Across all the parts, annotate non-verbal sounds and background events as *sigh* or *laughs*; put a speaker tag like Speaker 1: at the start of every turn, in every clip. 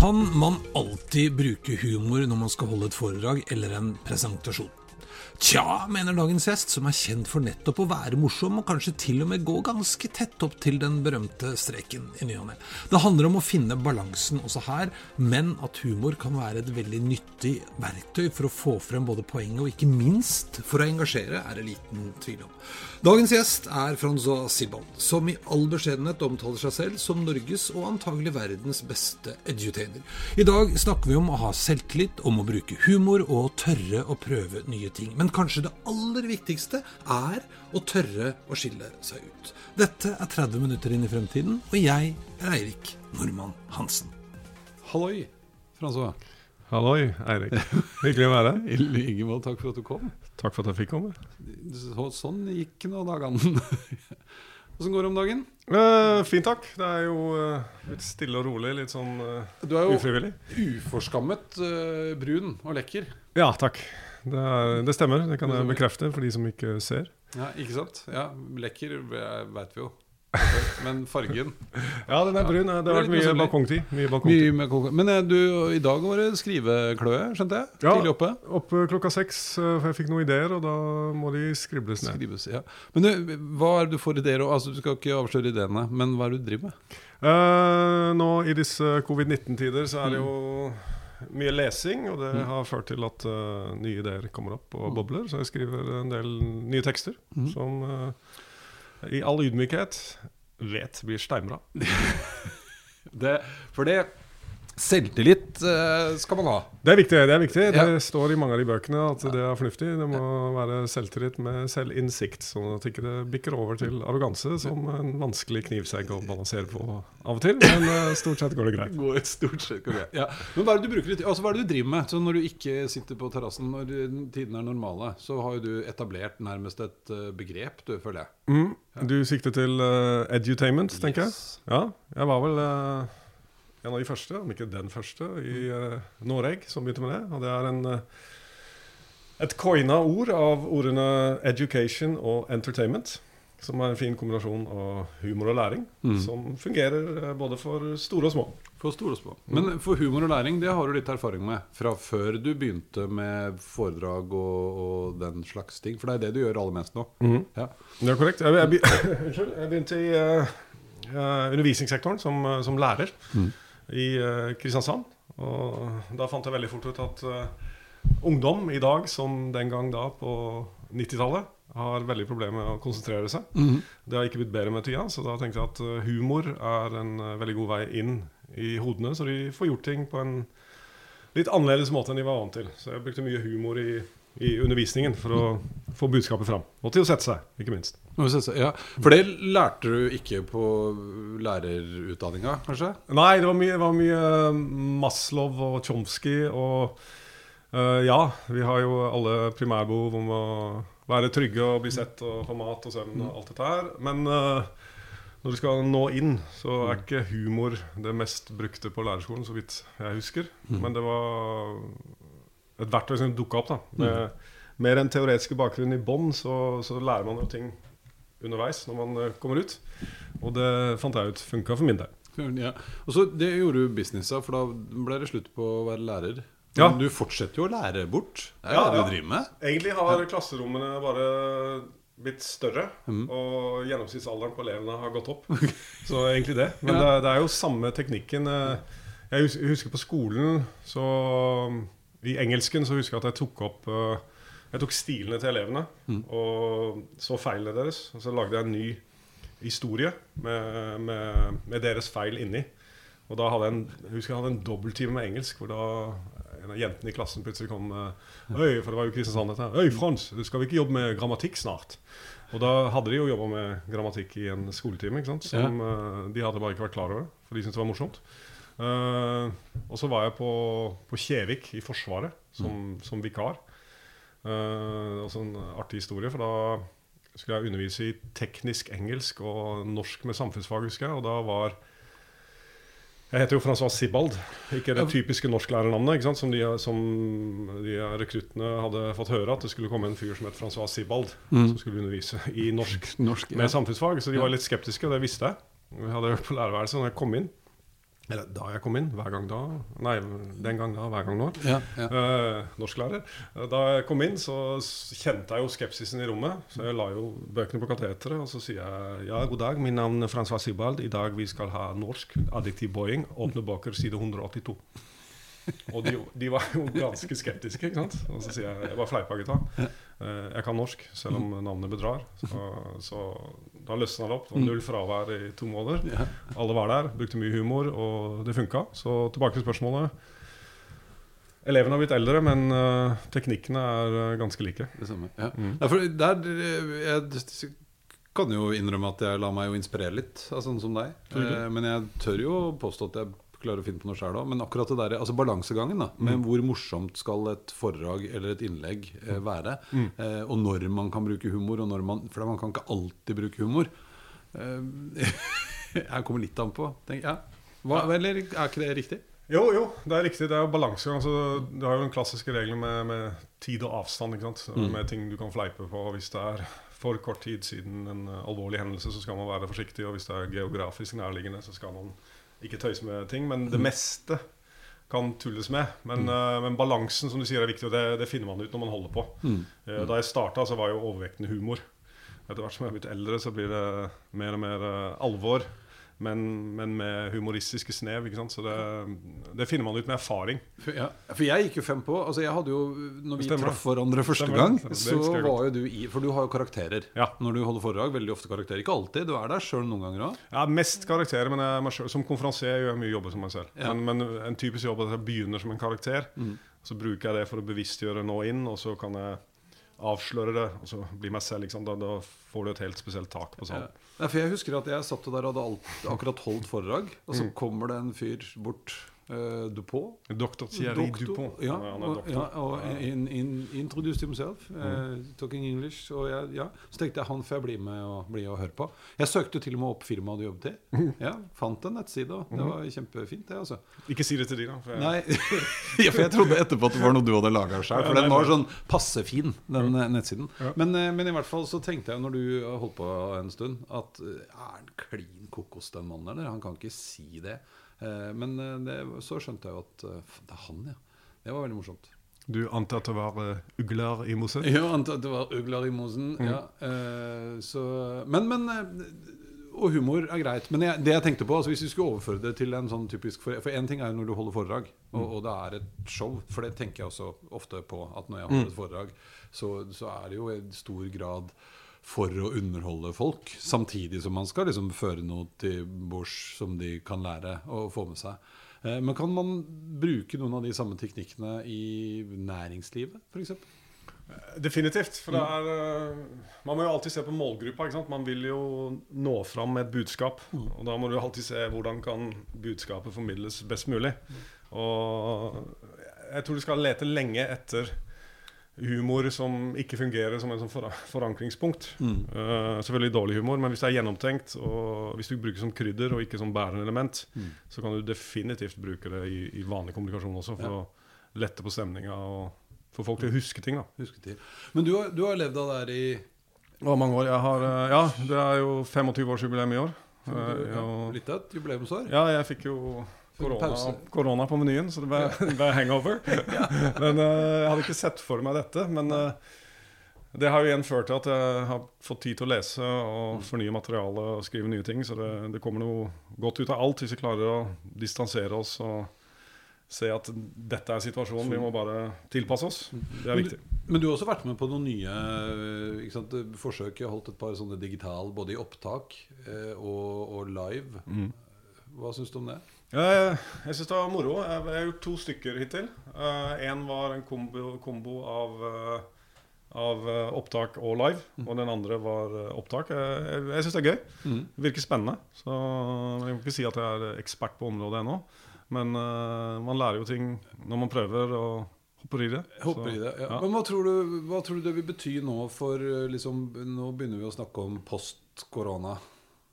Speaker 1: Kan man alltid bruke humor når man skal holde et foredrag eller en presentasjon? Tja, mener dagens gjest, som er kjent for nettopp å være morsom, og kanskje til og med gå ganske tett opp til den berømte streken i ny og ne. Det handler om å finne balansen også her, men at humor kan være et veldig nyttig verktøy for å få frem både poenget og ikke minst for å engasjere, er det liten tvil om. Dagens gjest er Francois Silban, som i all beskjedenhet omtaler seg selv som Norges og antagelig verdens beste edutainer. I dag snakker vi om å ha selvtillit, om å bruke humor og tørre å prøve nye ting. Men kanskje det aller viktigste er å tørre å skille seg ut. Dette er 30 minutter inn i fremtiden, og jeg er Eirik Normann Hansen. Halloi, Francois.
Speaker 2: Halloi, Eirik. Hyggelig å være her. *laughs*
Speaker 1: I like måte. Takk for at du kom.
Speaker 2: Takk for at jeg fikk komme.
Speaker 1: Så, sånn gikk nå dagene. *laughs* Åssen går det om dagen?
Speaker 2: Eh, fint, takk. Det er jo uh, litt stille og rolig. Litt sånn ufrivillig
Speaker 1: Du er jo
Speaker 2: ufrivillig.
Speaker 1: uforskammet eh, brun og lekker.
Speaker 2: Ja, takk. Det, er, det stemmer. Det kan jeg bekrefte for de som ikke ser.
Speaker 1: Ja, Ikke sant? Ja, Lekker veit vi jo. *laughs* Men fargen
Speaker 2: Ja, den er brun. Det har vært mye balkongtid. Mye balkongtid.
Speaker 1: Mye Men eh, du, i dag var det skrivekløe, skjønte jeg?
Speaker 2: Ja.
Speaker 1: Tidlig oppe.
Speaker 2: Oppe klokka seks, eh, for jeg fikk noen ideer, og da må de skribles ned.
Speaker 1: Skrives, ja. Men du, hva er det du får ideer om? Altså, du skal ikke avsløre ideene, men hva er det du driver med?
Speaker 2: Uh, nå i disse covid-19-tider så er det jo mye lesing, og det har ført til at uh, nye ideer kommer opp og bobler. Så jeg skriver en del nye tekster
Speaker 1: mm.
Speaker 2: som uh, i all ydmykhet vet blir steinbra. *laughs*
Speaker 1: Det, for det Selvtillit eh, skal man ha.
Speaker 2: Det er viktig. Det er viktig
Speaker 1: Ja.
Speaker 2: Det står i mange av de bøkene at det er fornuftig. Det må være selvtillit med selvinnsikt, sånn at ikke det bikker over til arroganse, som en vanskelig knivsegg å balansere på av og til. Men eh, stort sett går det greit. *laughs*
Speaker 1: Går det stort sett går det. Ja. Men hva er det du bruker Altså hva er det du driver med? Så Når du ikke sitter på terrassen når tidene er normale, så har jo du etablert nærmest et eh, begrep, du, føler jeg.
Speaker 2: Mm. Du sikter til uh, edutainment, tenker jeg? Ja, jeg var vel eh, en av de første, om ikke den første, i uh, Noreg som begynte med det. Og det er en, eh, et coina ord av ordene education og entertainment. Som er en fin kombinasjon av humor og læring,
Speaker 1: Mm.
Speaker 2: som fungerer eh, både for store og små.
Speaker 1: For store og små. Men for humor og læring, det har du litt erfaring med fra før du begynte med foredrag og, og den slags ting. For det er det du gjør aller mest nå. Ja.
Speaker 2: Det er korrekt. Jeg, jeg. *coughs* Jeg begynte i uh, undervisningssektoren som, som lærer i eh, Kristiansand. Og da fant jeg veldig fort ut at eh, ungdom i dag, som den gang da på 90-tallet, har veldig problemer med å konsentrere seg. Det har ikke blitt bedre med tida, så da tenkte jeg at eh, humor er en veldig god vei inn i hodene, så de får gjort ting på en litt annerledes måte enn de var vant til. Så jeg brukte mye humor i, i undervisningen for å få budskapet fram. Og til å sette seg, ikke minst.
Speaker 1: Ja, For det lærte du ikke på lærerutdanninga, kanskje?
Speaker 2: Nei, det var mye, det var mye eh, Maslow og Chomsky og uh, Ja, vi har jo alle primærbehov om å være trygge og bli sett og få mat og søvn og alt dette her. Men uh, når du skal nå inn, så er ikke humor det mest brukte på lærerskolen, så vidt jeg husker. Men det var et verktøy som dukka opp. da Med mer enn teoretiske bakgrunn i bånn, så, så lærer man jo ting underveis når man eh, kommer ut. Og det fant jeg ut funka for min del.
Speaker 1: Ja. Og så Det gjorde du business av, for da ble det slutt på å være lærer.
Speaker 2: Ja.
Speaker 1: Men du fortsetter jo å lære bort. Det er
Speaker 2: Ja,
Speaker 1: det
Speaker 2: ja.
Speaker 1: du driver med.
Speaker 2: Egentlig har klasserommene bare blitt større,
Speaker 1: mm.
Speaker 2: og gjennomsnittsalderen på elevene har gått opp. Så egentlig det. Men
Speaker 1: Ja.
Speaker 2: det, det er jo samme teknikken. eh, Jeg husker på skolen så I engelsken så husker jeg at jeg tok opp eh, Jeg tok stilene til elevene
Speaker 1: mm.
Speaker 2: og så feilene deres. Og så lagde jeg en ny historie med, med, med deres feil inni. Og da hadde jeg en, jeg husker jeg hadde en dobbelttime med engelsk, hvor da en av jentene i klassen plutselig kom Øy, for det var jo Kristiansand dette. Øy, Frans, skal vi ikke jobbe med grammatikk snart? Og da hadde de jo jobba med grammatikk i en skoletime, ikke sant? som ja. de hadde bare ikke vært klar over. For de syntes det var morsomt. Uh, og så var jeg på, på Kjevik i Forsvaret som, som vikar. Uh, også en artig historie, for da skulle jeg undervise i teknisk engelsk og norsk med samfunnsfag, husker jeg. Og da var Jeg heter jo Francois Sibald, ikke det typiske norsklærernavnet. ikke sant? Som de, som de rekruttene hadde fått høre, at det skulle komme en fyr som het Francois Sibald, som skulle undervise i norsk
Speaker 1: Norsk,
Speaker 2: med samfunnsfag. Så de var litt skeptiske, og det visste jeg. Vi hadde hørt på lærerværelset når jeg kom inn. Eller da jeg kom inn. Hver gang da. Nei, den gang da, hver gang nå.
Speaker 1: Ja, ja.
Speaker 2: Eh, norsklærer. Da jeg kom inn, så kjente jeg jo skepsisen i rommet. Så jeg la jo bøkene på kateteret, og så sier jeg ja, god dag, min navn er Francois Sibald. I dag vi skal ha norsk adjektiv boing. Åpne bøker, side 182. Og de, de var jo ganske skeptiske, ikke sant. Og så sier jeg jeg bare fleipa, gutta. Eh, Jeg kan norsk, selv om navnet bedrar. Så, så da løsna det opp. Det var null fravær i to måneder.
Speaker 1: Ja.
Speaker 2: Alle var der, brukte mye humor, og det funka. Så tilbake til spørsmålet. Elevene har blitt eldre, men uh, teknikkene er eh, ganske like.
Speaker 1: Det samme. Ja.
Speaker 2: Mm.
Speaker 1: Ja, for der eh, Jeg kan jo innrømme at jeg lar meg jo inspirere litt av sånne som deg. Eh, men jeg tør jo påstå at jeg klarer å finne på noe sjøl òg. Men akkurat det der, altså balansegangen da
Speaker 2: Mm.
Speaker 1: med hvor morsomt skal et foredrag eller et innlegg eh, være,
Speaker 2: Mm.
Speaker 1: eh, og når man kan bruke humor, og når man For man kan ikke alltid bruke humor. Eh, *laughs* jeg kommer litt an på. Tenk, ja. Hva, eller er ikke det riktig?
Speaker 2: Jo, jo, det er riktig. Det er jo balansegang. Altså, du har jo den klassiske regelen med, med tid og avstand. ikke sant?
Speaker 1: Mm.
Speaker 2: Med ting du kan fleipe på. Hvis det er for kort tid siden en eh, alvorlig hendelse, så skal man være forsiktig. Og hvis det er geografisk nærliggende, så skal man ikke tøyse med ting. Men det meste kan tulles med. Men, mm. men balansen som du sier er viktig, og det, det finner man ut når man holder på.
Speaker 1: Mm.
Speaker 2: Eh, Da jeg starta, så var jo overvekten humor. Etter hvert som jeg er blitt eldre, så blir det mer og mer eh, alvor. Men, men med humoristiske snev. Så det, det finner man ut med erfaring.
Speaker 1: For, ja, for jeg gikk jo fem på. Altså jeg hadde jo, når vi
Speaker 2: Stemmer
Speaker 1: traff hverandre første
Speaker 2: Stemmer
Speaker 1: gang,
Speaker 2: Stemmer.
Speaker 1: så var godt. jo du i For du har jo karakterer
Speaker 2: Ja.
Speaker 1: når du holder foredrag. Veldig ofte karakterer. Ikke alltid. Du er der sjøl noen ganger òg.
Speaker 2: Ja, Mest karakterer, men jeg, selv- som konferansier gjør jeg mye jobber som meg selv.
Speaker 1: Ja.
Speaker 2: Men, men en typisk jobb er at jeg begynner som en karakter. Så bruker jeg det for å bevisstgjøre nå inn, og så kan jeg avsløre det, og så bli meg selv. Da, da får du et helt spesielt tak på salen.
Speaker 1: Ja, for jeg husker at jeg satt der og hadde alt, akkurat holdt foredrag, og så kommer det en fyr bort uh, Dupont.
Speaker 2: Dr. Thierry
Speaker 1: Doktor.
Speaker 2: Dupont.
Speaker 1: Ja,
Speaker 2: han er doktor.
Speaker 1: ja, og in, in, introduced himself, uh, talking English. Og jeg, ja, så tenkte jeg han får jeg bli med og, bli og høre på. Jeg søkte til og med opp firmaet du jobbet i. *laughs* Ja, fant en nettside, det var kjempefint, det. altså
Speaker 2: Ikke si det til de, da. For jeg,
Speaker 1: Nei, *laughs* ja, for jeg trodde etterpå at det var noe du hadde laga sjøl. For den var sånn passe fin, den eh, nettsiden. Men, men i hvert fall så tenkte jeg når du holdt på en stund, at er han klin kokos, den mannen, eller? Han kan ikke si det. Eh, Men eh, det, så skjønte jeg jo at eh, det er han, ja. Det var veldig morsomt.
Speaker 2: Du antar at det var ugler i mosen?
Speaker 1: Ja, antar at det var ugler i mosen.
Speaker 2: Mm.
Speaker 1: Ja, så, men, men Og humor er greit. Men jeg, det jeg tenkte på, altså hvis vi skulle overføre det til en sånn typisk For én ting er jo når du holder foredrag, og, og det er et show. For det tenker jeg også ofte på. At når jeg holder et foredrag, så, så er det jo i stor grad for å underholde folk. Samtidig som man skal liksom føre noe til bords som de kan lære å få med seg. Eh, Men kan man bruke noen av de samme teknikkene i næringslivet, f.eks.?
Speaker 2: Definitivt. For er eh, Man må jo alltid se på målgruppa. Man vil jo nå fram med et budskap. Og da må du alltid se hvordan kan budskapet formidles best mulig. Og jeg tror du skal lete lenge etter humor som ikke fungerer som en sånn fora- forankringspunkt. Eh, selvfølgelig dårlig humor, men hvis det er gjennomtenkt, og hvis du bruker som krydder og ikke som bærende element, så kan du definitivt bruke det i, i vanlig kommunikasjon også, for
Speaker 1: Ja.
Speaker 2: å lette på stemninga og få folk til å huske ting. da
Speaker 1: Husketid. Men du har, du har levd av det her i
Speaker 2: Å, mange år. Har, uh, ja, det er jo 25-årsjubileum i år. Uh,
Speaker 1: ja, litt av et jubileumsår.
Speaker 2: Ja, jeg fikk jo korona, korona på menyen, så det ble, det ble hangover. *laughs* Men eh, jeg hadde ikke sett for meg dette. Men eh, det har jo igjen ført til at jeg har fått tid til å lese og fornye materiale og skrive nye ting. Så det, det kommer noe godt ut av alt hvis vi klarer å distansere oss og se at dette er situasjonen. Vi må bare tilpasse oss. Det er
Speaker 1: Men
Speaker 2: viktig.
Speaker 1: du, men du har også vært med på noen nye ikke sant, forsøk. Jeg har holdt et par sånne digital, både i opptak eh, og, og live.
Speaker 2: Mm.
Speaker 1: Hva syns du om det?
Speaker 2: Jeg, syns det var moro. Jeg, har gjort to stykker hittil. Én var en kombo, kombo av, eh, av eh, opptak og live. Og den andre var eh, opptak. Jeg, jeg, syns det er gøy.
Speaker 1: Mm.
Speaker 2: Det virker spennende. Så jeg kan ikke si at jeg er ekspert på området ennå. Men eh, man lærer jo ting når man prøver og hoppe i det.
Speaker 1: Håper i det. Ja.
Speaker 2: ja.
Speaker 1: Men hva tror, du, hva tror du det vil bety nå for eh, liksom, Nå begynner vi å snakke om post-korona.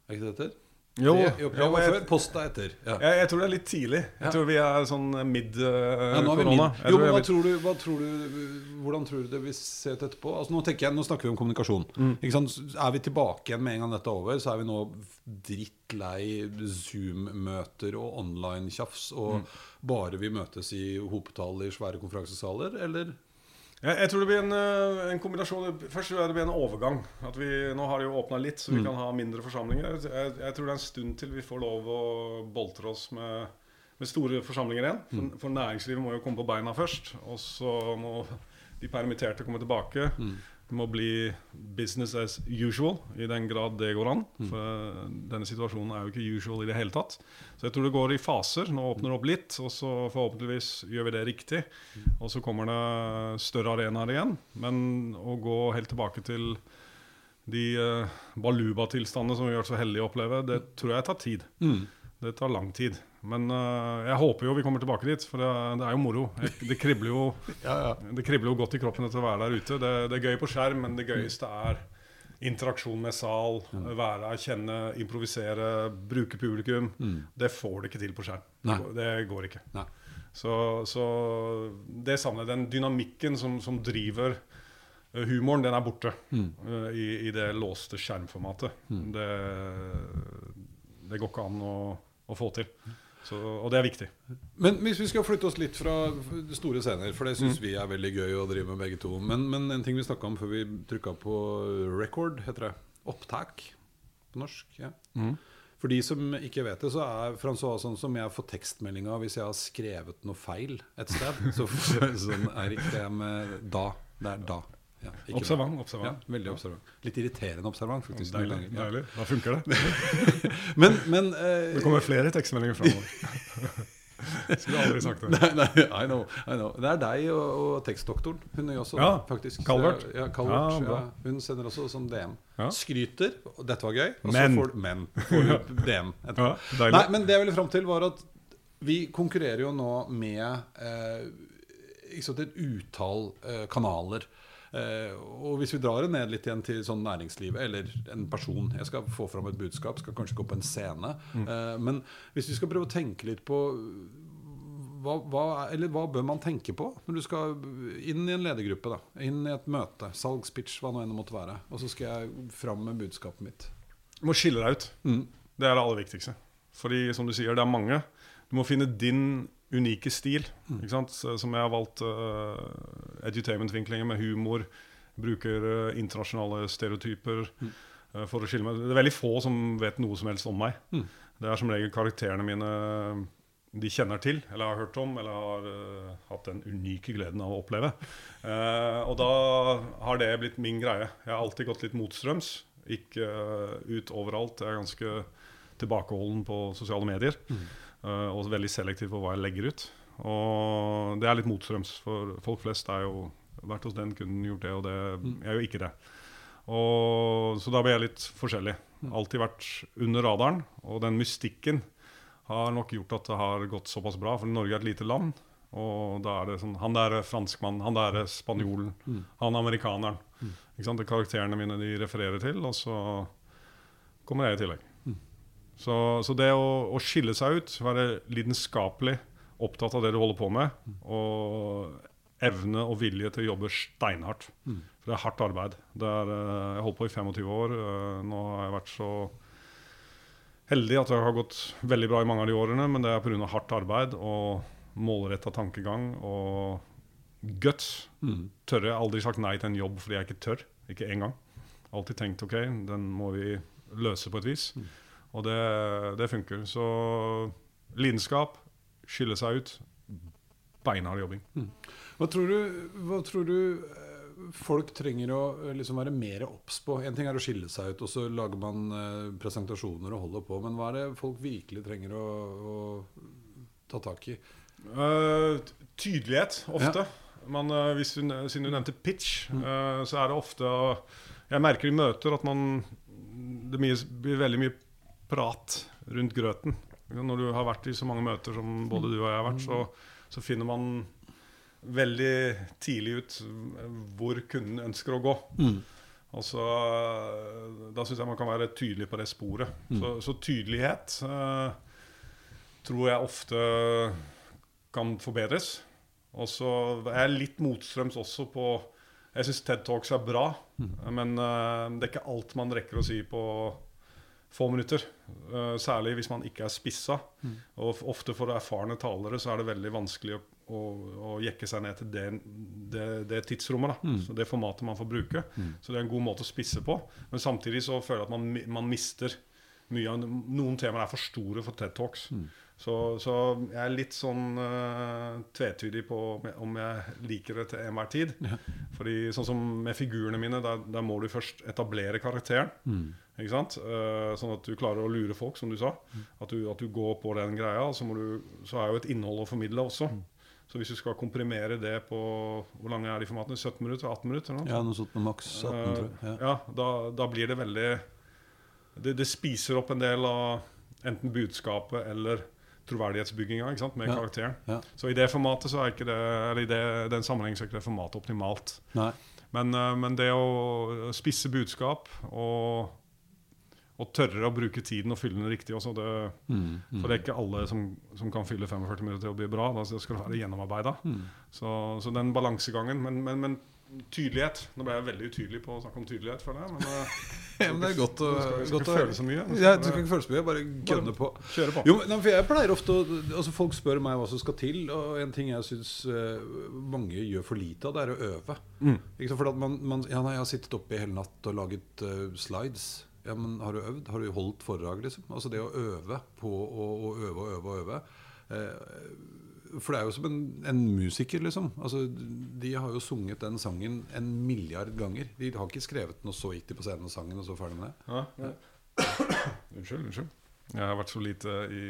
Speaker 1: Er ikke det det heter?
Speaker 2: Jo, jo, jeg,
Speaker 1: posta er etter. Ja.
Speaker 2: jeg, jeg tror det er litt tidlig.
Speaker 1: Ja.
Speaker 2: Jeg tror vi er sånn mid eh. Uh,
Speaker 1: Jo, men hva tror du, hva tror du, Hvordan tror du det vil se ut etterpå? Altså, nå, jeg, nå snakker vi om kommunikasjon.
Speaker 2: Mm.
Speaker 1: Ikke sant? Er vi tilbake igjen med en gang dette er over, så er vi nå drittlei Zoom-møter og online-tjafs, og
Speaker 2: Mm.
Speaker 1: bare vi møtes i hopetall i svære konferansesaler, eller?
Speaker 2: Jeg, jeg tror det blir en, eh, en kombinasjon. Først tror jeg det blir en overgang. At vi, nå har det jo åpna litt, så vi
Speaker 1: Mm.
Speaker 2: kan ha mindre forsamlinger. Jeg, jeg tror det er en stund til vi får lov å boltre oss med, med store forsamlinger igjen.
Speaker 1: Mm.
Speaker 2: For, for næringslivet må jo komme på beina først. Og så må de permitterte komme tilbake.
Speaker 1: Mm.
Speaker 2: Det må bli business as usual, i den grad det går an.
Speaker 1: Mm.
Speaker 2: For eh, denne situasjonen er jo ikke usual i det hele tatt. Så jeg tror det går i faser. Nå åpner det opp litt, og så forhåpentligvis gjør vi det riktig. Og så kommer det større arenaer igjen. Men å gå helt tilbake til de uh, baluba-tilstandene som vi har vært så heldige å oppleve, det tror jeg tar tid.
Speaker 1: Mm.
Speaker 2: Det tar lang tid. Men uh, jeg håper jo vi kommer tilbake dit, for det, det er jo moro. Jeg, det kribler jo *laughs*
Speaker 1: Ja, ja.
Speaker 2: det kribler jo godt i kroppen etter å være der ute. Det, det er gøy på skjerm, men det gøyeste er interaksjon med sal. Være her, kjenne, improvisere, bruke publikum.
Speaker 1: Mm.
Speaker 2: Det får du ikke til på skjerm. Det
Speaker 1: Nei.
Speaker 2: går, det går ikke.
Speaker 1: Nei.
Speaker 2: Så, så det savner jeg. Den dynamikken som, som driver eh, humoren, den er borte
Speaker 1: Mm.
Speaker 2: eh, i, i det låste skjermformatet. Det, det går ikke an å, å få til. Så, og det er viktig.
Speaker 1: Men hvis vi skal flytte oss litt fra store scener, for det
Speaker 2: Mm.
Speaker 1: vi er veldig gøy å drive med begge to. Men, men en ting vi snakka om før vi trykka på record, heter det. Opptak på norsk. ja For de som ikke vet det, så er Francois sånn som jeg får tekstmeldinga hvis jeg har skrevet noe feil et sted. Så *laughs* sånn er ikke det med da. Det er da. Ja,
Speaker 2: Observant. observant.
Speaker 1: Ja, veldig observant. Litt irriterende observant, faktisk.
Speaker 2: Deilig.
Speaker 1: Ja.
Speaker 2: deilig. Da funker det. *laughs*
Speaker 1: Men, men eh,
Speaker 2: Det kommer flere tekstmeldinger framover. *laughs* Skulle aldri sagt det.
Speaker 1: Nei, nei, I know, I know. Det er deg og, og tekstdoktoren. Hun jo også
Speaker 2: Ja,
Speaker 1: faktisk.
Speaker 2: Calvert.
Speaker 1: Ja, Calvert
Speaker 2: Ja,
Speaker 1: ja. Hun sender også sånn DM.
Speaker 2: Ja.
Speaker 1: Skryter. Dette var gøy. Og
Speaker 2: Men.
Speaker 1: så får Men. Får du DM *laughs* etterpå.
Speaker 2: Ja.
Speaker 1: Nei, men det jeg ville fram til, var at vi konkurrerer jo nå med eh, sant, et utall eh, kanaler. Eh, og hvis vi drar det ned litt igjen til sånn næringslivet, eller en person Jeg skal få fram et budskap, skal kanskje gå på en scene. Eh, men hvis vi skal prøve å tenke litt på hva, hva, eller hva bør man tenke på når du skal inn i en ledergruppe? da Inn i et møte, salgspitch, hva nå enn det måtte være. Og så skal jeg fram med budskapet mitt.
Speaker 2: Du må skille deg ut.
Speaker 1: Mm.
Speaker 2: Det er det aller viktigste. Fordi som du sier, det er mange. Du må finne din unike stil. Ikke sant? Som jeg har valgt uh, edutainment-vinklinger med humor. Bruker uh, internasjonale stereotyper uh, for å skille meg. Det er veldig få som vet noe som helst om meg.
Speaker 1: Mm.
Speaker 2: Det er som regel karakterene mine de kjenner til, eller har hørt om, eller har uh, hatt den unike gleden av å oppleve. Og da har det blitt min greie. Jeg har alltid gått litt motstrøms. Ikke ut overalt. Jeg er ganske tilbakeholden på sosiale medier. eh, og veldig selektiv på hva jeg legger ut. Og det er litt motstrøms, for folk flest er jo vært hos den kunden, gjort det, og det, jeg er jo ikke det. Og, så da ble jeg litt forskjellig. Alltid vært under radaren. Og den mystikken har nok gjort at det har gått såpass bra. For Norge er et lite land. Og da er det sånn Han der er franskmannen, han der er spanjolen, han amerikaneren. Ikke sant? Det er karakterene mine de refererer til, og så kommer jeg i tillegg. Så, så det å, å skille seg ut, være lidenskapelig opptatt av det du holder på med, og evne og vilje til å jobbe steinhardt. For det er hardt arbeid. Det er, eh, jeg holdt på i 25 år. eh, Nå har jeg vært så heldig at det har gått veldig bra i mange av de årene, men det er pga. hardt arbeid og målretta tankegang og guts.
Speaker 1: Mm.
Speaker 2: Tørre. Jeg har aldri sagt nei til en jobb fordi jeg ikke tør. Ikke engang. Alltid tenkt ok, den må vi løse på et vis. Og det, det funker. Så lidenskap, skille seg ut, beinhard jobbing.
Speaker 1: Hva tror du, hva tror du eh, folk trenger å eh, liksom være mer obs på? En ting er å skille seg ut, og så lager man eh, presentasjoner og holder på. Men hva er det folk virkelig trenger å, å ta tak i?
Speaker 2: Uh, tydelighet, ofte. Man, eh, hvis du, siden du nevnte pitch, eh, så er det ofte Jeg merker i møter at man Det blir veldig mye prat rundt grøten. Når du har vært i så mange møter som både du og jeg har vært, så, så finner man veldig tidlig ut hvor kunden ønsker å gå. Og så, Da syns jeg man kan være tydelig på det sporet. Så, så tydelighet eh, tror jeg ofte kan forbedres. Og så er jeg litt motstrøms også på Jeg syns TED Talks er bra, men eh, det er ikke alt man rekker å si på få minutter. Eh, særlig hvis man ikke er spissa. Og ofte for erfarne talere så er det veldig vanskelig å, å, å jekke seg ned til det, det, det tidsrommet. Da. Så det formatet man får bruke. Så det er en god måte å spisse på. Men samtidig så føler jeg at man, man mister mye Noen temaer er for store for TED Talks. Så, så jeg er litt sånn uh, tvetydig på om jeg, liker det til enhver tid. Fordi sånn som med figurene mine, der, der må du først etablere karakteren. Ikke sant? Uh, sånn at du klarer å lure folk, som du sa. At, du, at du går på den greia. Så, du, så er jo et innhold å formidle også. Så hvis du skal komprimere det på Hvor lange er de formatene? 17 minutter? 18 minutter? Noe?
Speaker 1: Ja, noe sånt med maks 18, tror jeg.
Speaker 2: Eh,
Speaker 1: Ja.
Speaker 2: ja, da, da blir det veldig det, det spiser opp en del av enten budskapet eller troverdighetsbygginga med karakteren.
Speaker 1: Ja.
Speaker 2: Så i det formatet så er ikke det Eller i det, den sammenhengen så er ikke det formatet optimalt. Men, eh, men det å spisse budskap og, og tørre å bruke tiden og fylle den riktig også, det,
Speaker 1: Mm, mm.
Speaker 2: for det er ikke alle som, som kan fylle 45 minutter til å bli bra. Da skal det være gjennomarbeida.
Speaker 1: Mm.
Speaker 2: Så, så den balansegangen. Men, men, men tydelighet Nå ble jeg veldig utydelig på å snakke om tydelighet, føler jeg. Men eh, *laughs*
Speaker 1: Ja, men det er godt å,
Speaker 2: skal, skal
Speaker 1: godt å
Speaker 2: føle så mye.
Speaker 1: Ja, du skal ikke føle så mye, bare gønne på.
Speaker 2: Kjøre på.
Speaker 1: Jo, men, for jeg pleier ofte å altså Folk spør meg hva som skal til, og en ting jeg syns mange gjør for lite av, det er å øve.
Speaker 2: Mm.
Speaker 1: For at man, man, ja, nei, jeg har sittet oppe i hele natt og laget uh, slides. Ja, men Har du øvd? Har du holdt foredrag? liksom? Altså Det å øve på å, å øve og øve og øve. Eh, for det er jo som en, en musiker, liksom. Altså, de har jo sunget den sangen en milliard ganger. De har ikke skrevet den, og så gikk de på scenen og sang den, og så ferdig med det.
Speaker 2: Ja, ja. Unnskyld, unnskyld. Jeg har vært så lite i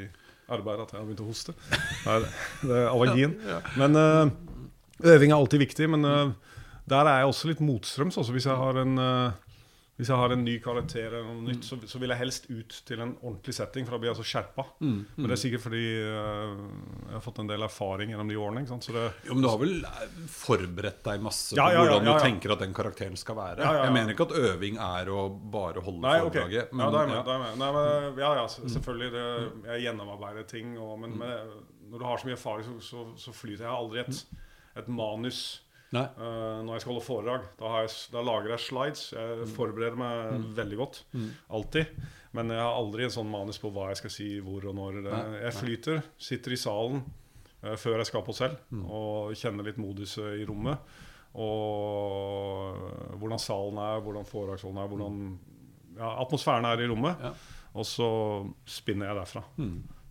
Speaker 2: arbeid at jeg har begynt å hoste. Nei, det, er allergien. Men eh, øving er alltid viktig. Men eh, der er jeg også litt motstrøms. Også hvis jeg har en eh, hvis jeg har en ny karakter, eller noe nytt, så, så vil jeg helst ut til en ordentlig setting. For da blir jeg så skjerpa. Men det er sikkert fordi uh, jeg har fått en del erfaring gjennom de årene. Det,
Speaker 1: Jo, Men du har vel eh, forberedt deg masse
Speaker 2: Ja,
Speaker 1: på
Speaker 2: ja, ja,
Speaker 1: hvordan du tenker at den karakteren skal være? Jeg mener ikke at øving er å bare holde
Speaker 2: Nei,
Speaker 1: foredraget.
Speaker 2: ja, da er jeg med.
Speaker 1: ja.
Speaker 2: Er jeg med. Nei, men, ja, ja, selvfølgelig. Det, jeg gjennomarbeider ting. Og, men, med, når du har så mye erfaring, så, så, så flyter jeg aldri et, et manus. Eh, når jeg skal holde foredrag. Da, har jeg, da lager jeg slides. Jeg forbereder meg veldig godt. Alltid. Men jeg har aldri en sånn manus på hva jeg skal si, hvor og når.
Speaker 1: Nei,
Speaker 2: jeg flyter, sitter i salen uh, før jeg skal på selv, og kjenner litt moduset i rommet. Og hvordan salen er, hvordan foredragsholden er, hvordan ja, atmosfæren er i rommet.
Speaker 1: Ja.
Speaker 2: Og så spinner jeg derfra.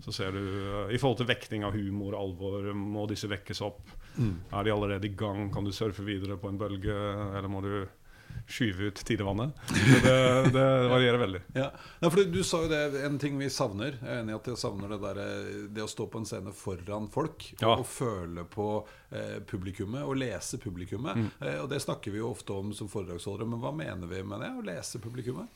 Speaker 2: Så ser du eh, I forhold til vekting av humor og alvor, må disse vekkes opp? Er de allerede i gang? Kan du surfe videre på en bølge, eller må du skyve ut tidevannet? Det, det varierer veldig.
Speaker 1: Ja. Ja, for du, du sa jo det, en ting vi savner. Jeg er enig i at jeg savner det der, eh, Det å stå på en scene foran folk
Speaker 2: Ja.
Speaker 1: og, og føle på eh, publikummet og lese publikummet. Eh, og det snakker vi jo ofte om som foredragsholdere, men hva mener vi med det? Å lese publikummet?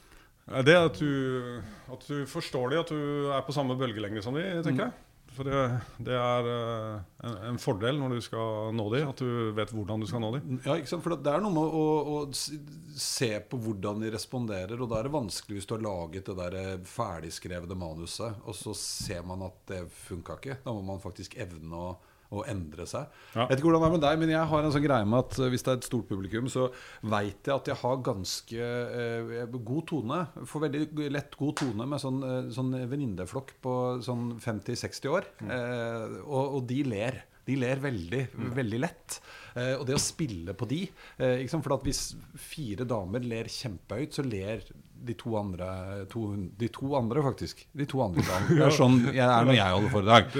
Speaker 2: Det at du, at du forstår de, at du er på samme bølgelengde som de, tenker jeg. For det, det er eh, en, en fordel når du skal nå de, at du vet hvordan du skal nå de.
Speaker 1: Ja, ikke sant? For det er noe med å, å se på hvordan de responderer, og da er det vanskelig hvis du har laget det der eh, ferdigskrevne manuset, og så ser man at det funka ikke. Da må man faktisk evne å, å endre seg.
Speaker 2: Ja.
Speaker 1: Jeg vet ikke hvordan det er med deg, men jeg har en sånn greie med at eh, hvis det er et stort publikum, så veit jeg at jeg har ganske eh, god tone. Får veldig lett god tone med sånn, eh, sånn venninneflokk på sånn 50-60 år. Eh, og, og de ler. De ler veldig, veldig lett. Eh, og det å spille på de eh? For at hvis fire damer ler kjempehøyt, så ler de to andre to, De to andre, faktisk. De to andre. *laughs* Det er sånn jeg er når jeg holder foredrag.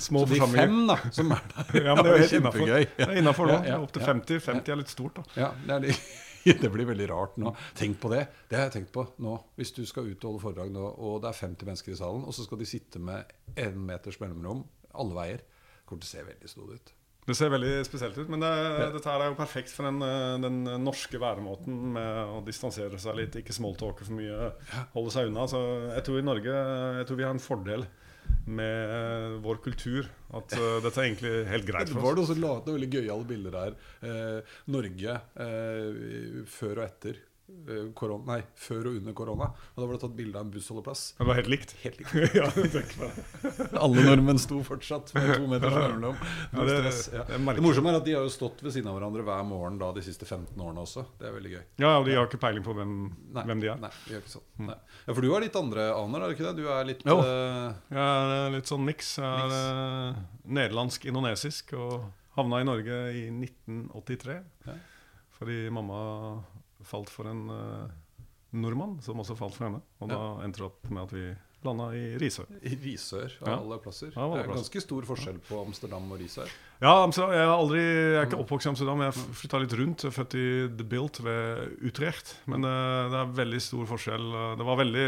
Speaker 2: Små
Speaker 1: så de fem da, som er der *laughs*
Speaker 2: Ja, men det er
Speaker 1: kjempegøy.
Speaker 2: Det er innenfor nå.
Speaker 1: Ja, ja,
Speaker 2: Opp til
Speaker 1: ja.
Speaker 2: 50. 50 er litt stort, da.
Speaker 1: Ja, det, litt, *laughs* det blir veldig rart nå. Tenk på det. Det har jeg tenkt på nå. Hvis du skal ut og holde foredrag nå, og det er 50 mennesker i salen, og så skal de sitte med én meters mellomrom alle veier, kommer til å se veldig snodig ut.
Speaker 2: Det ser veldig spesielt ut, men det, dette er jo perfekt for den, eh, den norske væremåten med å distansere seg litt, ikke smalltalke for mye, holde seg unna. Så jeg tror i Norge jeg tror vi har en fordel med eh, vår kultur. At uh, dette er egentlig helt greit *laughs*
Speaker 1: Det
Speaker 2: for
Speaker 1: var
Speaker 2: oss.
Speaker 1: det også laget noen veldig gøyale bilder her. Eh, Norge eh, før og etter eh, korona, Nei, før og under korona. Og da var det tatt bilde av en bussholdeplass.
Speaker 2: Det var helt likt.
Speaker 1: Helt likt. *laughs*
Speaker 2: ja. *laughs*
Speaker 1: Alle nordmenn sto fortsatt med to meters mellomrom.
Speaker 2: Ja, det-.
Speaker 1: Ja.
Speaker 2: det
Speaker 1: Det morsomme er at de har jo stått ved siden av hverandre hver morgen da de siste 15 årene også. Det er veldig gøy.
Speaker 2: Ja, og de har ikke peiling på hvem,
Speaker 1: Nei,
Speaker 2: hvem de er.
Speaker 1: Nei, de gjør ikke sånn. Nei. Ja, For du har litt andre aner, er du ikke det? Du er litt
Speaker 2: Jo.
Speaker 1: eh,
Speaker 2: Jeg er litt sånn miks. Jeg er uh, nederlandsk-indonesisk og havna i Norge i 1983.
Speaker 1: Ja.
Speaker 2: Fordi mamma falt for en eh, nordmann som også falt for henne. Og da endte det opp med at vi landa i Risør.
Speaker 1: i Risør av
Speaker 2: Ja.
Speaker 1: alle plasser.
Speaker 2: Ja,
Speaker 1: det er ganske stor forskjell på Amsterdam og Risør.
Speaker 2: Ja, Amsterdam, jeg, aldri, jeg er ikke oppvokst i Amsterdam. Jeg flytta litt rundt. Jeg er Født i The Bilt ved Utrecht. Men eh, det er veldig stor forskjell. Det var veldig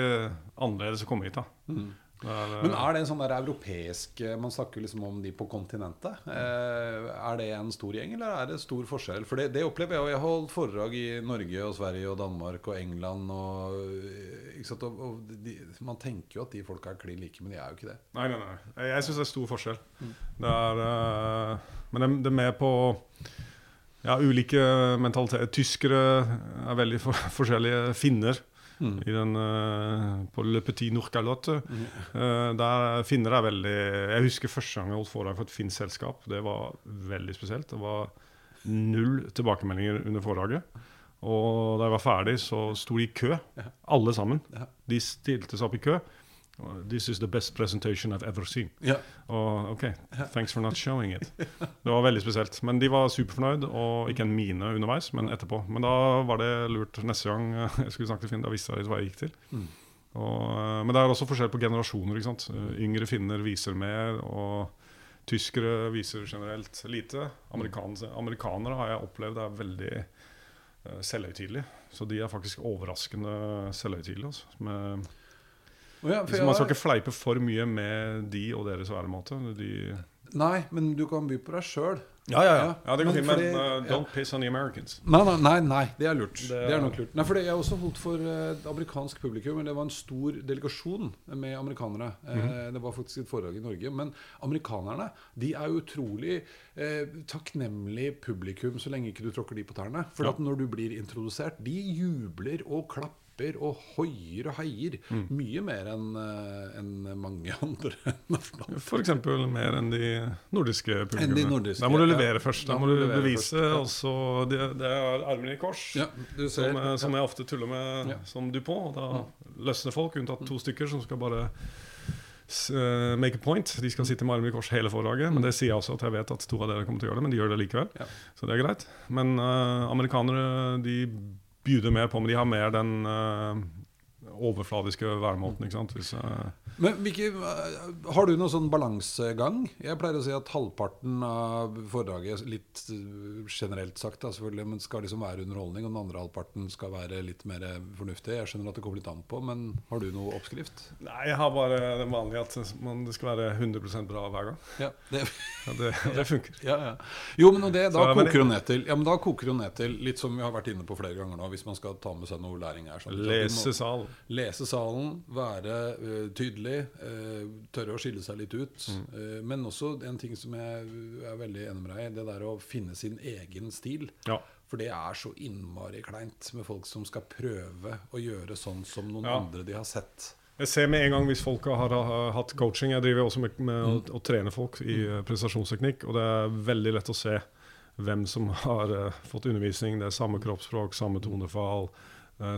Speaker 2: annerledes å komme hit. da det
Speaker 1: Men er det en sånn der europeisk eh, Man snakker liksom om de på kontinentet. Eh, er det en stor gjeng, eller er det stor forskjell? For det, det opplever jeg. og Jeg har holdt foredrag i Norge og Sverige og Danmark og England. Og, eh, og, og de, Man tenker jo at de folka er klin like, men de er jo ikke det.
Speaker 2: Nei, nei, nei. Jeg, syns det er stor forskjell. Det er, men det, det er med på ja, ulike mentaliteter. Tyskere er veldig for, *laughs* forskjellige. Finner i den, eh, på Le Petit Nourcalotte. Uh, der finner jeg veldig Jeg husker første gang jeg holdt foredrag for et finsk selskap. Det var veldig spesielt. Det var null tilbakemeldinger under foredraget. Og da jeg var ferdig, så sto de i kø, alle sammen. De stilte seg opp i kø. This is the best presentation I've ever seen.
Speaker 1: Ja.
Speaker 2: Og ok, thanks for not showing it. *laughs* Det var veldig spesielt. Men de var superfornøyd, og ikke en mine underveis, men etterpå. Men da var det lurt neste gang *laughs* jeg skulle snakke til Finn. Da visste jeg litt hva jeg gikk til.
Speaker 1: Mm.
Speaker 2: Og, eh, men det er også forskjell på generasjoner. ikke sant? Yngre finner viser mer, og tyskere viser generelt lite. Amerikanere, amerikanere har jeg opplevd er veldig uh, selvhøytidelige. Så de er faktisk overraskende selvhøytidelige. Altså, med
Speaker 1: Å ja, for
Speaker 2: man skal ikke fleipe for mye med de og deres væremåte. De
Speaker 1: Nei, men du kan by på deg sjøl.
Speaker 2: ja, ja, ja. ja, det går
Speaker 1: Men
Speaker 2: fint, men
Speaker 1: fordi-
Speaker 2: uh, don't piss on the Americans.
Speaker 1: Nei, nei, nei, nei, det er lurt. Det,
Speaker 2: Det-
Speaker 1: er nok lurt. Nei, for Jeg også holdt for uh, amerikansk publikum. Men det var en stor delegasjon med amerikanere. Eh, det var faktisk et foredrag i Norge. Men amerikanerne de er utrolig eh, takknemlig publikum så lenge ikke du tråkker de på tærne. For
Speaker 2: Ja.
Speaker 1: at når du blir introdusert, de jubler og klapper og hoier og heier. Mye mer enn en mange *laughs* andre nasjonaler.
Speaker 2: Eksempel mer enn de nordiske publikummene.
Speaker 1: de nordiske,
Speaker 2: Da må du
Speaker 1: ja.
Speaker 2: levere først. Da
Speaker 1: Da
Speaker 2: må du
Speaker 1: du
Speaker 2: bevise.
Speaker 1: først, ja.
Speaker 2: Og så det, det er armene i kors.
Speaker 1: Ja, du ser.
Speaker 2: Som, eh, som jeg ofte tuller med
Speaker 1: Ja.
Speaker 2: som Dupont. Da løsner folk, unntatt to stykker som skal bare eh, make a point. De skal sitte med armene i kors hele foredraget. Men det sier jeg også at jeg vet at to av dere kommer til å gjøre det, men de gjør det likevel.
Speaker 1: Ja.
Speaker 2: Så det er greit. Men uh, amerikanere de bjuder mer på, men de har mer den eh, overfladiske væremåten. ikke sant? Hvis, uh...
Speaker 1: Men eh, Har du noen sånn balansegang? Jeg pleier å si at halvparten av foredraget, litt eh, generelt sagt, da, selvfølgelig, men skal liksom være underholdning, og den andre halvparten skal være litt mer fornuftig. Jeg skjønner at det kommer litt an på, men har du noe oppskrift?
Speaker 2: Nei, jeg har bare det vanlige at man, det skal være 100 bra hver gang.
Speaker 1: Ja, det, *laughs*
Speaker 2: Ja, det, det funker.
Speaker 1: ja, ja. Jo, men det, da
Speaker 2: Så,
Speaker 1: koker det ned til Ja, men da koker det ned til litt som vi har vært inne på flere ganger nå, hvis man skal ta med seg noe læring her. sånn.
Speaker 2: Lese sal.
Speaker 1: Lese salen, være uh, tydelig, uh, tørre å skille seg litt ut.
Speaker 2: Mm.
Speaker 1: Uh, men også en ting som jeg er veldig enig med deg i, det der å finne sin egen stil.
Speaker 2: Ja.
Speaker 1: For det er så innmari kleint med folk som skal prøve å gjøre sånn som noen
Speaker 2: Ja.
Speaker 1: andre de har sett.
Speaker 2: Jeg ser med en gang hvis folk har, hatt coaching. Jeg driver også med, med
Speaker 1: Mm.
Speaker 2: å, å trene folk i eh, prestasjonsteknikk, og det er veldig lett å se hvem som har fått undervisning. Det er samme kroppsspråk, samme tonefall,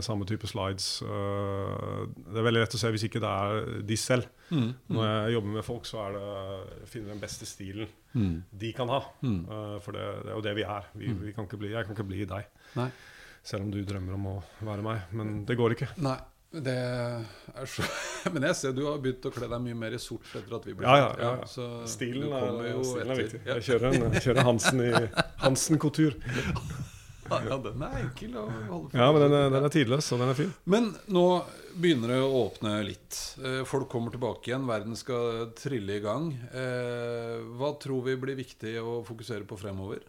Speaker 2: samme type slides. Eh, det er veldig lett å se hvis ikke det er de selv.
Speaker 1: Mm.
Speaker 2: Når jeg jobber med folk, så er det jeg finner den beste stilen
Speaker 1: Mm.
Speaker 2: de kan ha.
Speaker 1: Mm.
Speaker 2: Eh, for det, det er jo det vi er. Vi, vi kan ikke bli, jeg kan ikke bli deg.
Speaker 1: Nei.
Speaker 2: Selv om du drømmer om å være meg. Men det går ikke.
Speaker 1: Nei. Det er så *laughs* Men jeg ser du har begynt å kle deg mye mer i sort etter at vi ble
Speaker 2: Ja, ja, ja, Stilen er, stilen er viktig. Jeg kjører, en, jeg *laughs* kjører Hansen i Hansen Couture.
Speaker 1: Ja, den er enkel å holde på.
Speaker 2: Ja, men den er, den er tidløs, og den er fin.
Speaker 1: Men nå begynner det å åpne litt. Eh, Folk kommer tilbake igjen. Verden skal trille i gang. Eh, Hva tror vi blir viktig å fokusere på fremover?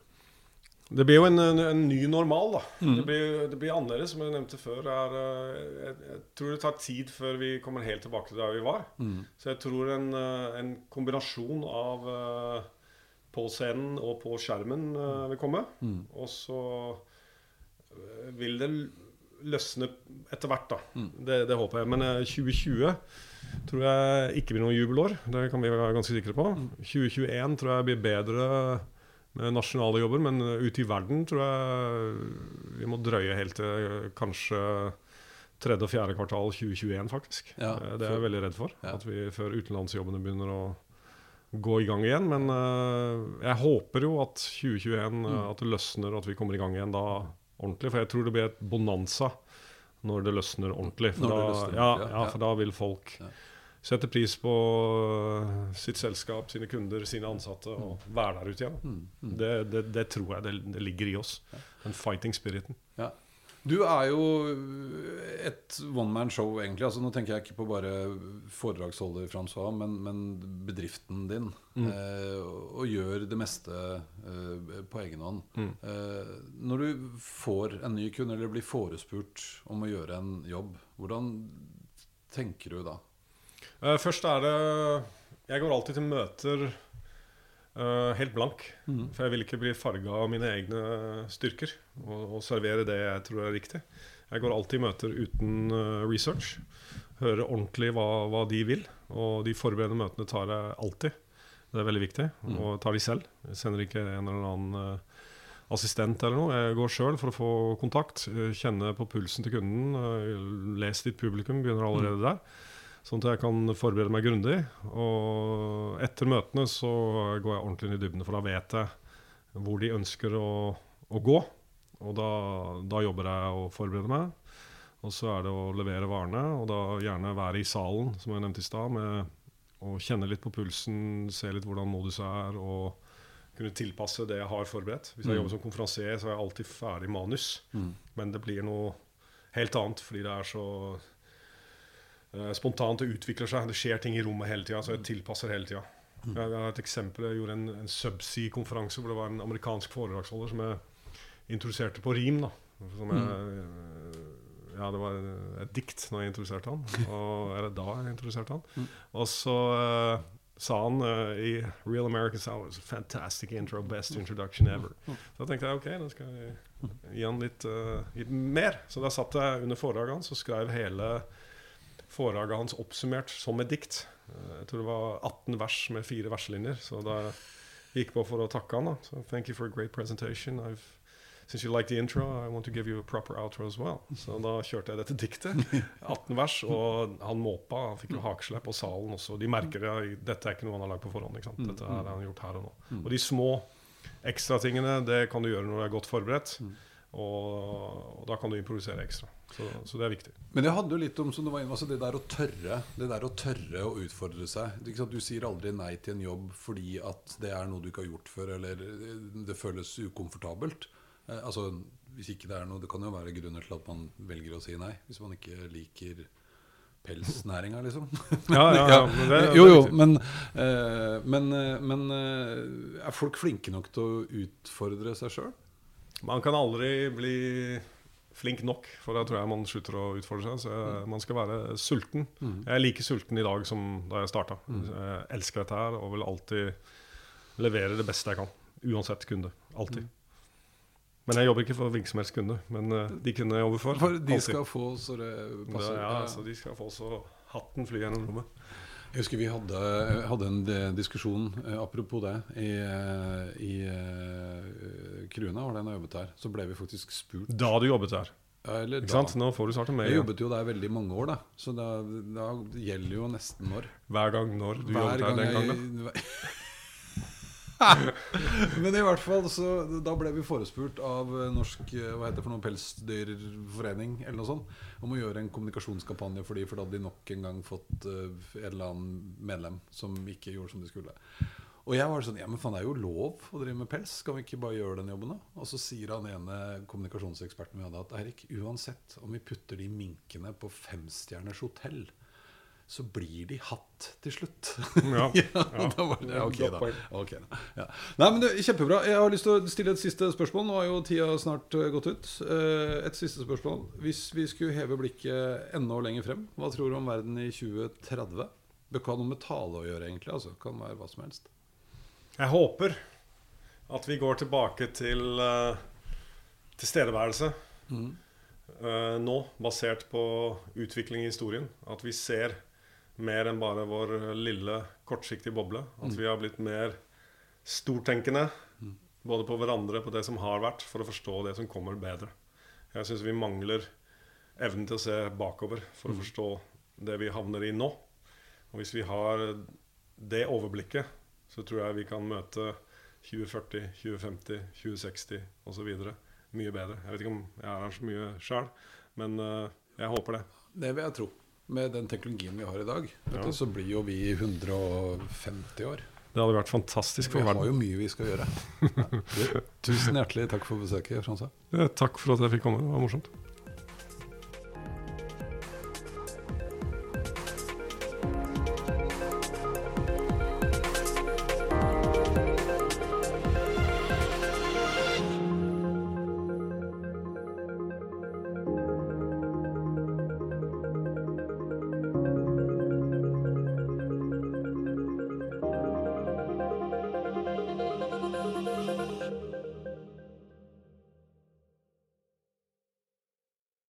Speaker 2: Det blir jo en, en, en ny normal, da.
Speaker 1: Mm.
Speaker 2: Det, blir, det blir annerledes, som jeg nevnte før. Er, eh, jeg, jeg tror det tar tid før vi kommer helt tilbake til der vi var.
Speaker 1: Mm.
Speaker 2: Så jeg tror en, en kombinasjon av på scenen og på skjermen uh, vil komme.
Speaker 1: Mm.
Speaker 2: Og så eh, vil det løsne etter hvert, da.
Speaker 1: Mm.
Speaker 2: Det, det håper jeg. Men eh, 2020 tror jeg ikke blir noe jubelår. Det kan vi være ganske sikre på. 2021 tror jeg blir bedre med nasjonale jobber, men eh, ute i verden tror jeg vi må drøye helt til eh, kanskje tredje og fjerde kvartal 2021, faktisk.
Speaker 1: Ja,
Speaker 2: Eh, det er jeg veldig redd for.
Speaker 1: Ja.
Speaker 2: At vi før utenlandsjobbene begynner å gå i gang igjen. Men eh, jeg håper jo at 2021 eh,
Speaker 1: Mm.
Speaker 2: at det løsner, og at vi kommer i gang igjen da ordentlig. For jeg tror det blir et bonanza når det løsner ordentlig. For, da,
Speaker 1: løsner
Speaker 2: ja,
Speaker 1: ja,
Speaker 2: for da vil folk sette pris på eh, sitt selskap, sine kunder, sine ansatte, og være der ute igjen.
Speaker 1: Mm. Mm.
Speaker 2: Det, det, det tror jeg det, det ligger i oss. Den fighting spiriten.
Speaker 1: Ja. Du er jo et one man show, egentlig. Altså, nå tenker jeg ikke på bare foredragsholder Francois, men, men bedriften din.
Speaker 2: Mm.
Speaker 1: Eh, og gjør det meste eh, på egen hånd.
Speaker 2: Mm.
Speaker 1: Eh, når du får en ny kunde, eller blir forespurt om å gjøre en jobb, hvordan tenker du da?
Speaker 2: Eh, først er det Jeg går alltid til møter eh, helt blank.
Speaker 1: Mm.
Speaker 2: For jeg vil ikke bli farga av mine egne styrker og, og servere det jeg tror er riktig. Jeg går alltid i møter uten uh, research. Hører ordentlig hva, hva de vil. Og de forberedende møtene tar jeg alltid. Det er veldig viktig.
Speaker 1: Mm.
Speaker 2: Og tar de selv. Jeg sender ikke en eller annen uh, assistent eller noe. Jeg går sjøl for å få kontakt. Kjenne på pulsen til kunden. Les ditt publikum. Begynner allerede der. Sånn at jeg kan forberede meg grundig. Og etter møtene så går jeg ordentlig inn i dybden, for da vet jeg hvor de ønsker å, å gå. Og da, da jobber jeg og forbereder meg. Og så er det å levere varene, og da gjerne være i salen, som jeg nevnte i stad, med å kjenne litt på pulsen, se litt hvordan modus er, og kunne tilpasse det jeg har forberedt. Hvis jeg
Speaker 1: Mm.
Speaker 2: jobber som konferansier, så er jeg alltid ferdig manus.
Speaker 1: Mm.
Speaker 2: Men det blir noe helt annet fordi det er så spontant. Det utvikler seg. Det skjer ting i rommet hele tida, så jeg tilpasser hele tida. Jeg jeg har et eksempel. Jeg gjorde en, en subsea-konferanse hvor det var en amerikansk foredragsholder som jeg introduserte på rim. da som jeg, eh, Ja, det var et dikt når jeg introduserte han. *laughs* Og, eller da jeg introduserte han.
Speaker 1: Mm.
Speaker 2: Og så uh, sa han uh, i Real American Style Fantastic intro, best introduction ever. Så tenkte jeg ok, da skal jeg gi han litt, uh, litt mer. Så da satt jeg under foredraget hans og skrev hele foredraget hans oppsummert som et dikt. Eh, Jeg tror det var 18 vers med fire verselinjer. Så da gikk på for å takke han. da Så thank you for a great presentation. I've, since you like the intro, I want to give you a proper outro as well. Så da kjørte jeg dette diktet. 18 vers, og han måpa. Han fikk jo hakeslepp, og salen også. De merker det. Dette er ikke noe han har lagd på forhånd. ikke sant? Dette har han gjort her og nå. Og de små ekstratingene, det kan du gjøre når du er godt forberedt. Og, da kan du improvisere ekstra. Så, så det er viktig.
Speaker 1: Men jeg hadde jo litt om som du var inne, altså det der å tørre Det der å tørre å utfordre seg. Du sier aldri nei til en jobb fordi at det er noe du ikke har gjort før, eller det føles ukomfortabelt. Eh, altså, hvis ikke det er noe Det kan jo være grunner til at man velger å si nei. Hvis man ikke liker pelsnæringa, liksom. *laughs*
Speaker 2: Ja, ja, ja, men det,
Speaker 1: jo, jo, men, eh, men, eh, men eh, er folk flinke nok til å utfordre seg sjøl?
Speaker 2: Man kan aldri bli flink nok, for da tror jeg man slutter å utfordre seg. Så jeg, man skal være sulten.
Speaker 1: Mm.
Speaker 2: Jeg er like sulten i dag som da jeg starta. Jeg elsker dette her og vil alltid levere det beste jeg kan. Uansett kunde. Alltid. Men jeg jobber ikke for hvilken som helst kunde. Men eh, de kunne jeg jobber for,
Speaker 1: For de
Speaker 2: alltid.
Speaker 1: skal få så det passer.
Speaker 2: Ja,
Speaker 1: Ja.
Speaker 2: så de skal få så hatten fly gjennom rommet.
Speaker 1: Jeg husker vi hadde, hadde en diskusjon, eh, apropos det, i, eh, i eh, Kruna, var det da jeg jobbet her. Så ble vi faktisk spurt
Speaker 2: Da du jobbet der.
Speaker 1: Ja, eller
Speaker 2: Ikke
Speaker 1: da.
Speaker 2: sant? Nå får du snart en mail
Speaker 1: Jeg jobbet jo der veldig mange år, da. Så da, da gjelder jo nesten når.
Speaker 2: hver gang når du
Speaker 1: Hver
Speaker 2: jobbet der
Speaker 1: gang
Speaker 2: den gangen. *laughs* *laughs* *laughs*
Speaker 1: Men i hvert fall, så da ble vi forespurt av eh, Norsk eh, hva heter det for noen pelsdyrforening eller noe sånt om å gjøre en kommunikasjonskampanje for de, for da hadde de nok en gang fått uh, en eller annen medlem som ikke gjorde som de skulle. Og jeg var sånn Ja, men faen, det er jo lov å drive med pels. Skal vi ikke bare gjøre den jobben, da? Og så sier han ene kommunikasjonseksperten vi hadde, at Eirik, uansett om vi putter de minkene på femstjerners hotell, så blir de hatt til slutt. *laughs*
Speaker 2: Ja,
Speaker 1: ja, *laughs* da var det, ok, da.
Speaker 2: Okay,
Speaker 1: Ok, da. Ja. Nei, men det, Kjempebra. Jeg har lyst til å stille et siste spørsmål. Nå har jo tida snart eh, gått ut. Eh, Et siste spørsmål. Hvis vi skulle heve blikket enda lenger frem, hva tror du om verden i 2030? Det kan ha noe med tale å gjøre, egentlig. altså Det Kan være hva som helst.
Speaker 2: Jeg håper at vi går tilbake til eh, tilstedeværelse eh, nå, basert på utvikling i historien. At vi ser mer enn bare vår lille, kortsiktige boble. At vi har blitt mer stortenkende. Både på hverandre, på det som har vært, for å forstå det som kommer bedre. Jeg syns vi mangler evnen til å se bakover for å forstå det vi havner i nå. Og hvis vi har det overblikket, så tror jeg vi kan møte 2040, 2050, 2060 osv. mye bedre. Jeg vet ikke om jeg er her så mye sjøl, men eh, jeg håper det.
Speaker 1: Det vil jeg tro. Med den teknologien vi har i dag, vet
Speaker 2: Ja.
Speaker 1: så blir jo vi 150 år.
Speaker 2: Det hadde vært fantastisk for verden.
Speaker 1: Vi har jo mye vi skal gjøre. *laughs* Ja. Tusen hjertelig takk for besøket, Fransa.
Speaker 2: Takk for at jeg fikk komme. Det var morsomt.